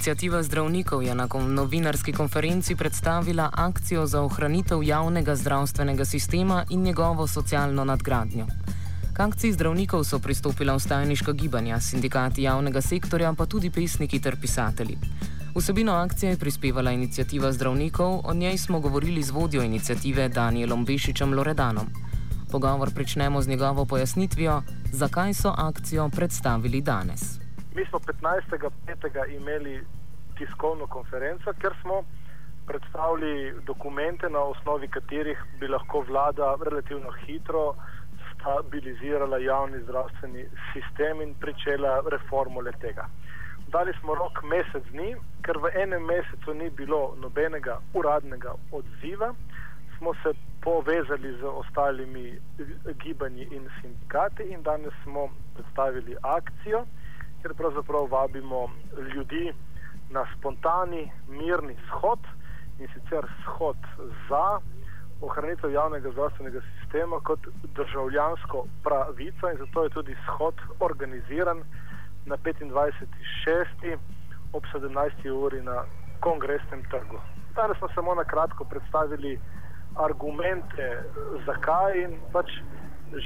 Inicijativa zdravnikov je na novinarski konferenci predstavila akcijo za ohranitev javnega zdravstvenega sistema in njegovo socialno nadgradnjo. K akciji zdravnikov so pristopila ustajniška gibanja, sindikati javnega sektorja, pa tudi pesniki ter pisatelji. Vsebino akcije je prispevala inicijativa zdravnikov, o njej smo govorili z vodjo inicijative Danielom Bešičem Loredanom. Pogovor pričnemo z njegovo pojasnitvijo, zakaj so akcijo predstavili danes. Mi smo 15.5. imeli tiskovno konferenco, ker smo predstavili dokumente, na osnovi katerih bi lahko vlada relativno hitro stabilizirala javni zdravstveni sistem in pričela reformo le tega. Dali smo rok mesec dni, ker v enem mesecu ni bilo nobenega uradnega odziva, smo se povezali z ostalimi gibanji in sindikati in danes smo predstavili akcijo ker pravzaprav vabimo ljudi na spontani, mirni shod in sicer shod za ohranitev javnega zdravstvenega sistema kot državljansko pravico in zato je tudi shod organiziran na 25.6. ob 17. uri na kongresnem trgu. Danes smo samo na kratko predstavili argumente, zakaj in pač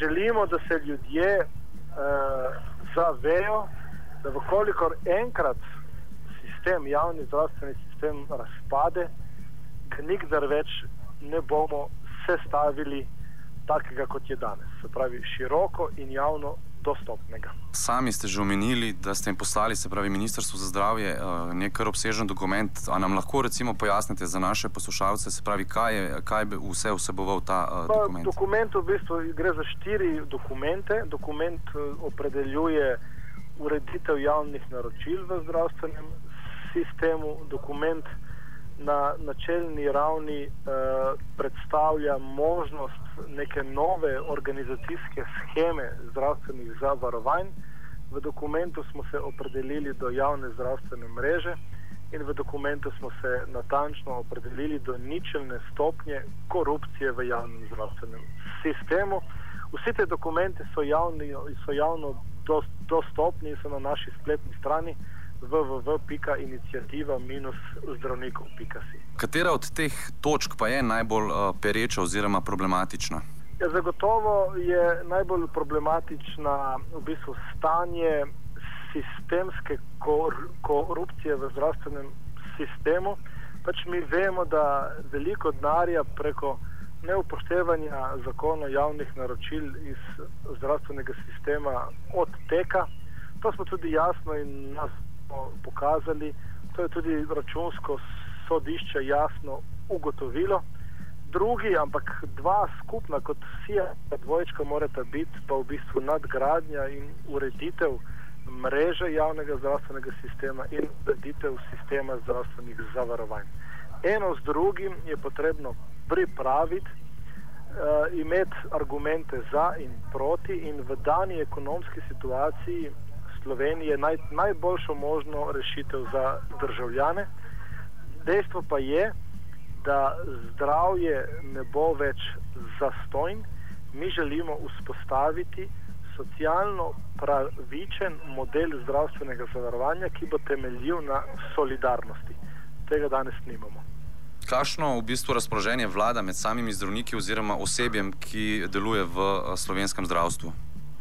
želimo, da se ljudje uh, zavejo, da vkolikor enkrat sistem, javni zdravstveni sistem razpade, nikdar več ne bomo sestavili takega, kot je danes, se pravi široko in javno dostopnega. Sami ste že omenili, da ste jim poslali, se pravi Ministrstvo za zdravje, eh, nekaj obsežen dokument. A nam lahko recimo pojasnite za naše poslušalce, se pravi, kaj je, kaj bi vse vseboval ta uh, dokument? Dokument v bistvu gre za štiri dokumente. Dokument uh, opredeljuje ureditev javnih naročil v zdravstvenem sistemu, dokument na načelni ravni eh, predstavlja možnost neke nove organizacijske scheme zdravstvenih zavarovanj. V dokumentu smo se opredelili do javne zdravstvene mreže in v dokumentu smo se natančno opredelili do ničelne stopnje korupcije v javnem zdravstvenem sistemu. Vsi te dokumenti so, javni, so javno dostopni so na naši spletni strani www.inicijativa-zdravnikov.si. Katera od teh točk pa je najbolj uh, pereča oziroma problematična? Ja, zagotovo je najbolj problematična v bistvu stanje sistemske kor korupcije v zdravstvenem sistemu. Pač mi vemo, da veliko denarja preko neupoštevanja zakona javnih naročil iz zdravstvenega sistema odteka. To smo tudi jasno in nas pokazali, to je tudi računsko sodišče jasno ugotovilo. Drugi, ampak dva skupna, kot vsi, dvojčka, morata biti pa v bistvu nadgradnja in ureditev mreže javnega zdravstvenega sistema in ureditev sistema zdravstvenih zavarovanj. Eno z drugim je potrebno pripraviti, uh, imeti argumente za in proti, in v dani ekonomski situaciji Slovenije naj, najboljšo možno rešitev za državljane. Dejstvo pa je, da zdravje ne bo več zastojn, mi želimo vzpostaviti socialno pravičen model zdravstvenega zavarovanja, ki bo temeljil na solidarnosti. Tega danes nimamo. Kakšno v bistvu razpoloženje vlada med samimi zdravniki oziroma osebjem, ki deluje v eh, slovenskem zdravstvu?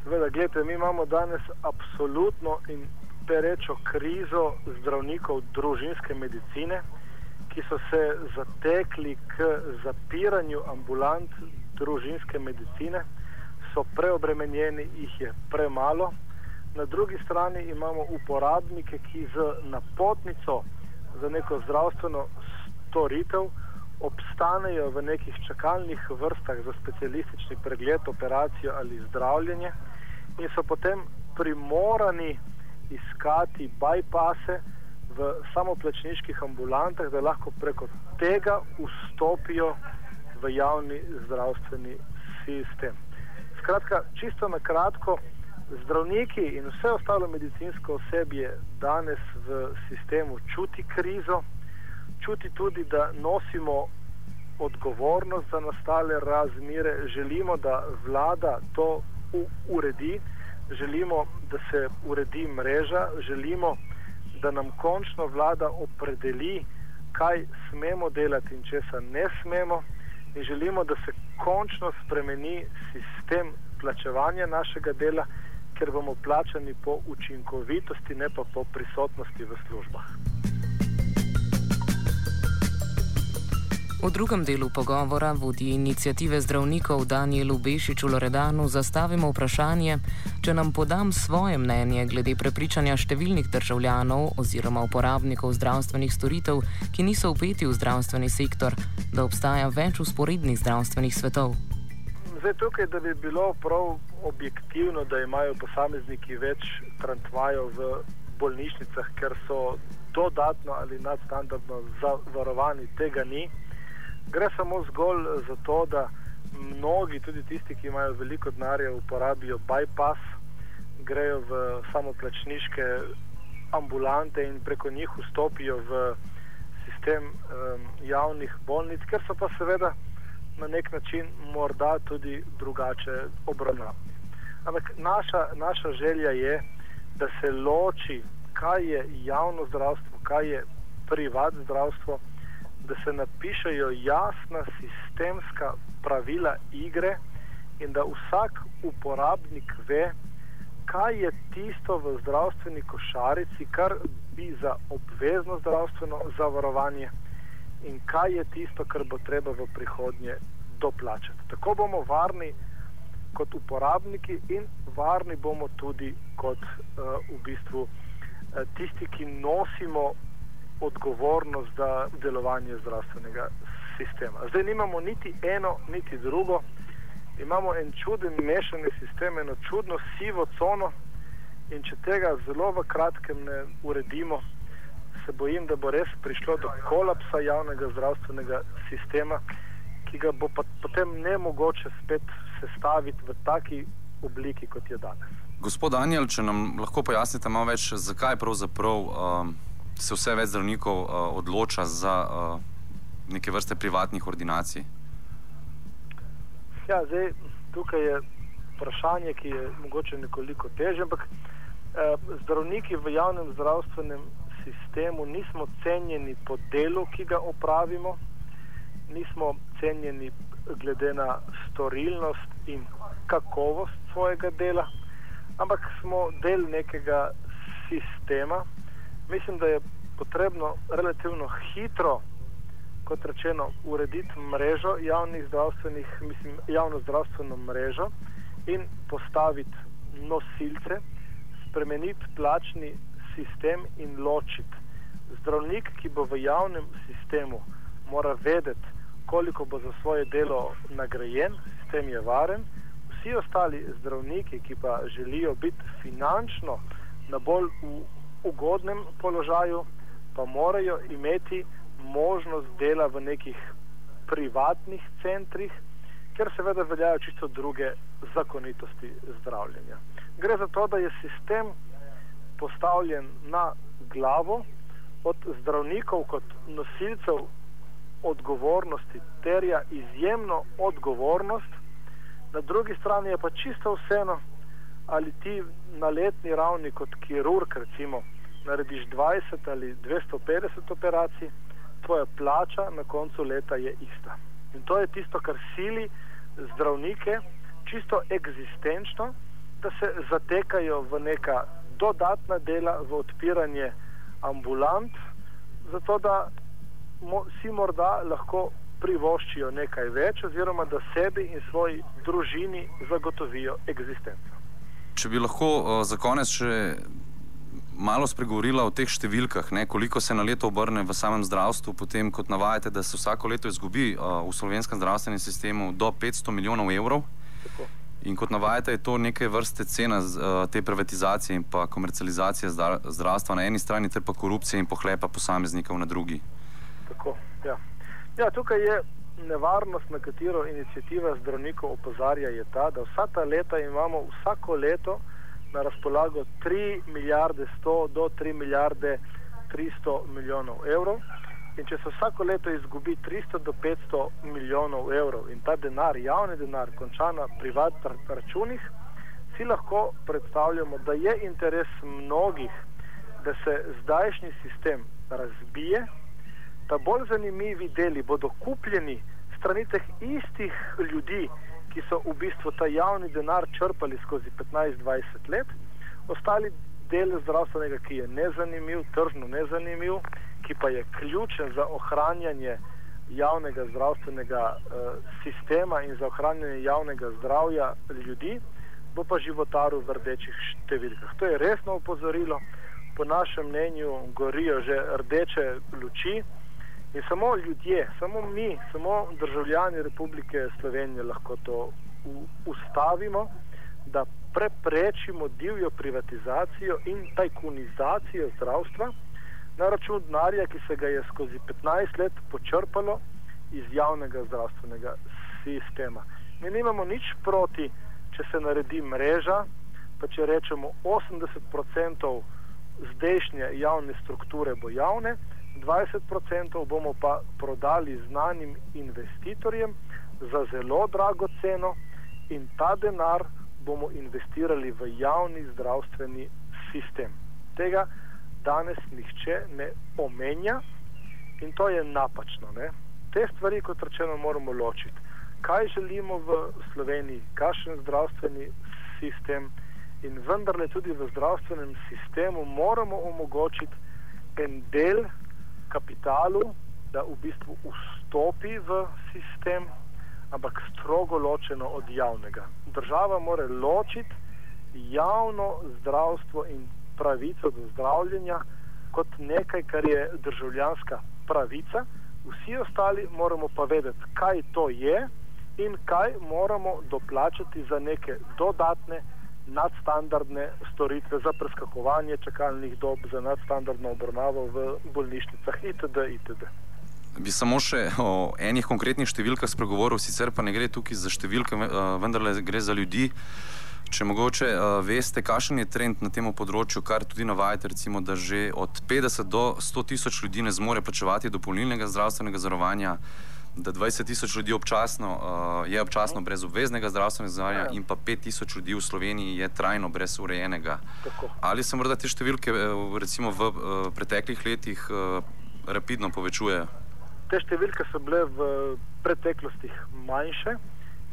Seveda, gledajte, mi imamo danes absolutno in perečo krizo zdravnikov družinske medicine, ki so se zatekli k zapiranju ambulant družinske medicine, so preobremenjeni, jih je premalo. Na drugi strani imamo uporabnike, ki z napotnico za neko zdravstveno storitev obstanejo v nekih čakalnih vrstah za specialistični pregled, operacijo ali zdravljenje in so potem primorani iskati bypasse v samoplačniških ambulantah, da lahko preko tega vstopijo v javni zdravstveni sistem. Skratka, čisto na kratko, zdravniki in vse ostalo medicinsko osebje danes v sistemu čuti krizo, čuti tudi, da nosimo odgovornost za nastale razmere, želimo, da vlada to uredi, želimo, da se uredi mreža, želimo, da nam končno vlada opredeli, kaj smemo delati in česa ne smemo, in želimo, da se končno spremeni sistem plačevanja našega dela, ker bomo plačani po učinkovitosti, ne pa po prisotnosti v službah. V drugem delu pogovora vodi inicijative zdravnikov Danielu Bešiču Loredanu zastavimo vprašanje, če nam podam svoje mnenje glede prepričanja številnih državljanov oziroma uporabnikov zdravstvenih storitev, ki niso upeti v zdravstveni sektor, da obstaja več usporednih zdravstvenih svetov. Zdaj, tukaj, da bi bilo prav objektivno, da imajo posamezniki več trantvajev v bolnišnicah, ker so dodatno ali nadstandardno zavarovani, tega ni. Gre samo zgolj za to, da mnogi, tudi tisti, ki imajo veliko denarja, uporabijo bypass, grejo v samoplačniške ambulante in preko njih vstopijo v sistem um, javnih bolnic, ker so pa seveda na nek način morda tudi drugače obravnavani. Ampak naša, naša želja je, da se loči, kaj je javno zdravstvo, kaj je privat zdravstvo da se napišejo jasna sistemska pravila igre in da vsak uporabnik ve, kaj je tisto v zdravstveni košarici, kar bi za obvezno zdravstveno zavarovanje in kaj je tisto, kar bo treba v prihodnje doplačati. Tako bomo varni kot uporabniki in varni bomo tudi kot uh, v bistvu uh, tisti, ki nosimo odgovornost za delovanje zdravstvenega sistema. Zdaj nimamo niti eno, niti drugo, imamo en čuden mešani sistem, eno čudno sivo cono in če tega zelo v kratkem ne uredimo, se bojim, da bo res prišlo do kolapsa javnega zdravstvenega sistema, ki ga bo potem ne mogoče spet sestaviti v taki obliki, kot je danes. Gospod Daniel, če nam lahko pojasnite malo več, zakaj pravzaprav um, se vse več zdravnikov uh, odloča za uh, neke vrste privatnih ordinacij? Ja, zdaj, tukaj je vprašanje, ki je mogoče nekoliko težje, ampak eh, zdravniki v javnem zdravstvenem sistemu nismo cenjeni po delu, ki ga opravimo, nismo cenjeni glede na storilnost in kakovost svojega dela, ampak smo del nekega sistema, mislim, da je potrebno relativno hitro, kot rečeno, urediti mrežo javnih zdravstvenih, mislim, javno zdravstveno mrežo in postaviti nosilce, spremeniti plačni sistem in ločiti. Zdravnik, ki bo v javnem sistemu, mora vedeti, koliko bo za svoje delo nagrajen, sistem je varen. Vsi ostali zdravniki, ki pa želijo biti finančno na bolj ugodnem položaju, pa morajo imeti možnost dela v nekih privatnih centrih, ker seveda veljajo čisto druge zakonitosti zdravljenja. Gre za to, da je sistem postavljen na glavo od zdravnikov kot nosilcev odgovornosti, terja izjemno odgovornost, na drugi strani je pa čisto vseeno, ali ti na letni ravni kot kirurg, recimo, narediš 20 ali 250 operacij, tvoja plača na koncu leta je ista. In to je tisto, kar sili zdravnike, čisto eksistenčno, da se zatekajo v neka dodatna dela, v odpiranje ambulant, zato da mo, si morda lahko privoščijo nekaj več, oziroma da sebi in svoji družini zagotovijo eksistenco. Če bi lahko uh, za konec še malo spregovorila o teh številkah, ne, koliko se na leto obrne v samem zdravstvu, potem kot navajate, da se vsako leto izgubi uh, v slovenskem zdravstvenem sistemu do 500 milijonov evrov. Tako. In kot navajate, je to neke vrste cena uh, te privatizacije in pa komercializacije zdravstva na eni strani, ter pa korupcije in pohlepa posameznikov na drugi. Tako, ja. ja, tukaj je nevarnost, na katero inicijativa zdravnikov opozarja, je ta, da vsa ta leta imamo vsako leto na razpolago 3 milijarde 100 do 3 milijarde 300 milijonov evrov. In če se vsako leto izgubi 300 do 500 milijonov evrov in ta denar, javni denar, konča na privatnih računih, si lahko predstavljamo, da je interes mnogih, da se zdajšnji sistem razbije, bolj zanimivi deli bodo kupljeni strani teh istih ljudi, ki so v bistvu ta javni denar črpali skozi 15-20 let, ostali del zdravstvenega, ki je nezanimiv, tržno nezanimiv, ki pa je ključen za ohranjanje javnega zdravstvenega uh, sistema in za ohranjanje javnega zdravja ljudi, bo pa životaril v rdečih številkah. To je resno opozorilo. Po našem mnenju gorijo že rdeče luči in samo ljudje, samo mi, samo državljani Republike Slovenije lahko to ustavimo, da preprečimo divjo privatizacijo in tajkunizacijo zdravstva na račun denarja, ki se ga je skozi 15 let počrpalo iz javnega zdravstvenega sistema. Mi nimamo nič proti, če se naredi mreža, pa če rečemo 80% zdajšnje javne strukture bo javne, 20% bomo pa prodali znanim investitorjem za zelo drago ceno in ta denar bomo investirali v javni zdravstveni sistem. Tega danes nihče ne omenja in to je napačno. Ne? Te stvari, kot rečeno, moramo ločiti. Kaj želimo v Sloveniji, kakšen zdravstveni sistem in vendarle tudi v zdravstvenem sistemu moramo omogočiti en del kapitalu, da v bistvu vstopi v sistem, ampak strogo ločeno od javnega. Država mora ločiti javno zdravstvo in pravico do zdravljenja kot nekaj, kar je državljanska pravica, vsi ostali moramo pa vedeti, kaj to je in kaj moramo doplačati za neke dodatne nadstandardne storitve za preskakovanje čakalnih dob, za nadstandardno obravnavo v bolnišnicah itd. itd. Bi samo še o enih konkretnih številkah spregovoril, sicer pa ne gre tukaj za številke, vendar gre za ljudi. Če mogoče veste, kakšen je trend na tem področju, kar tudi navajate, recimo, da že od 50 do 100 tisoč ljudi ne zmore plačevati dopolnilnega zdravstvenega zavarovanja, da 20 tisoč ljudi občasno, uh, je občasno brez obveznega zdravstvenega zavarovanja ja. in pa 5 tisoč ljudi v Sloveniji je trajno brez urejenega. Tako. Ali se morda te številke eh, recimo, v uh, preteklih letih uh, rapidno povečujejo? Te številke so bile v preteklosti manjše,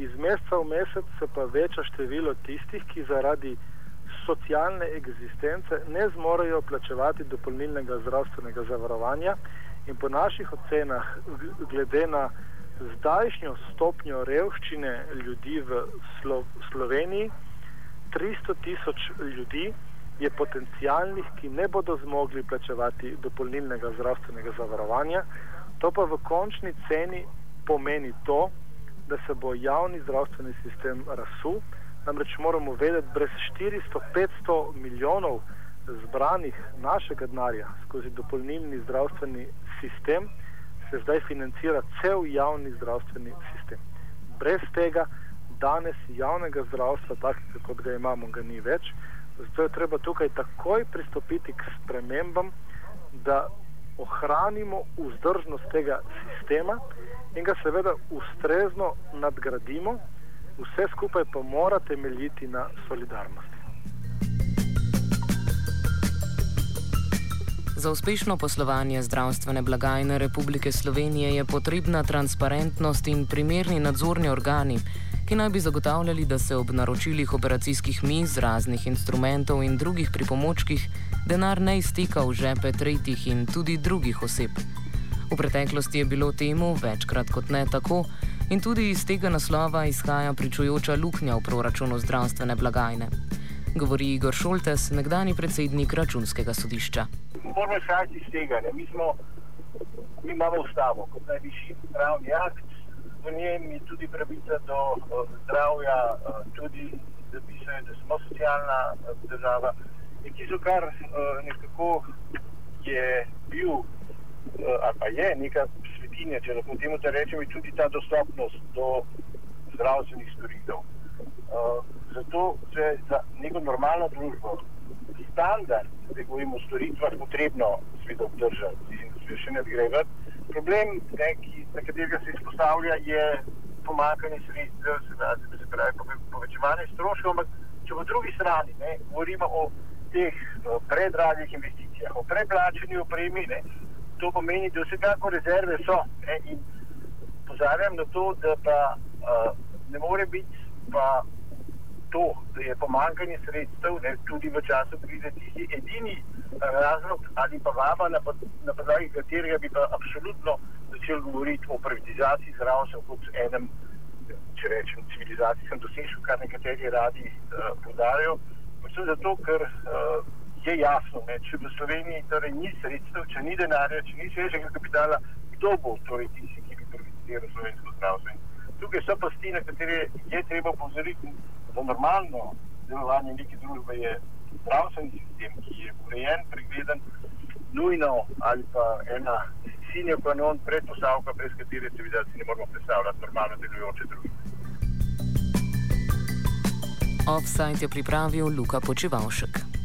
iz meseca v mesec se pa veča število tistih, ki zaradi socialne egzistence ne zmorejo plačevati dopolnilnega zdravstvenega zavarovanja in po naših ocenah, glede na zdajšnjo stopnjo revščine ljudi v Slo Sloveniji, 300 tisoč ljudi je potencijalnih, ki ne bodo zmogli plačevati dopolnilnega zdravstvenega zavarovanja. To pa v končni ceni pomeni to, da se bo javni zdravstveni sistem razsul. Namreč moramo vedeti, brez 400-500 milijonov zbranih našega denarja skozi dopolnilni zdravstveni sistem, se zdaj financira cel javni zdravstveni sistem. Brez tega danes javnega zdravstva, takega kot ga imamo, ga ni več. Zato je treba tukaj takoj pristopiti k spremembam, da ohranimo vzdržnost tega sistema in ga seveda ustrezno nadgradimo, vse skupaj pa mora temeljiti na solidarnosti. Za uspešno poslovanje zdravstvene blagajne Republike Slovenije je potrebna transparentnost in primerni nadzorni organi, ki naj bi zagotavljali, da se ob naročilih operacijskih miz, raznih instrumentov in drugih pripomočkih denar ne izteka v žepe tretjih in tudi drugih oseb. V preteklosti je bilo temu večkrat kot ne tako in tudi iz tega naslova izhaja pričujoča luknja v proračunu zdravstvene blagajne govori Igor Šoltes, nekdani predsednik računskega sodišča. Moramo izhajati iz tega, da mi, smo, mi imamo ustavo kot najvišji pravni akt, v njem je tudi pravica do uh, zdravja, uh, tudi zapisuje, da smo socialna uh, država. In tisto, kar uh, nekako je bil, uh, ali pa je neka svetinja, če lahko temu rečem, je tudi ta dostopnost do zdravstvenih storitev. Uh, zato se za neko normalno družbo standard, da govorimo o storitvah, potrebno sveda obdržati in še ne grebati. Problem, ne, ki, na katerega se izpostavlja, je pomankanje sredstev, se pravi povečevanje stroškov, ampak če po drugi strani ne, govorimo o teh predragih investicijah, o preplačeni opremi, ne, to pomeni, da vsekako rezerve so. Ne, in pozarjam na to, da pa uh, ne more biti pa to, da je pomankanje sredstev ne, tudi v času krize tisti edini razlog ali pa vaba, na, na podlagi katerega bi pa absolutno začel govoriti o privatizaciji zdravstva kot enem, če rečem, civilizacijskem dosežku, kar nekateri radi uh, podarijo. Predvsem zato, ker uh, je jasno, ne, če v Sloveniji torej ni sredstev, če ni denarja, če ni svežega kapitala, kdo bo torej tisti, ki bi privatiziral slovensko zdravstvo. Tukaj so pasti, na katere je treba pozoriti, da normalno delovanje neke družbe je zdravstveni sistem, ki je urejen, pregleden, nujno ali pa ena sinja kanon predpostavka, brez katere seveda si ne moramo predstavljati normalno delujoče družbe. Offside je pripravil Luka Počevalšek.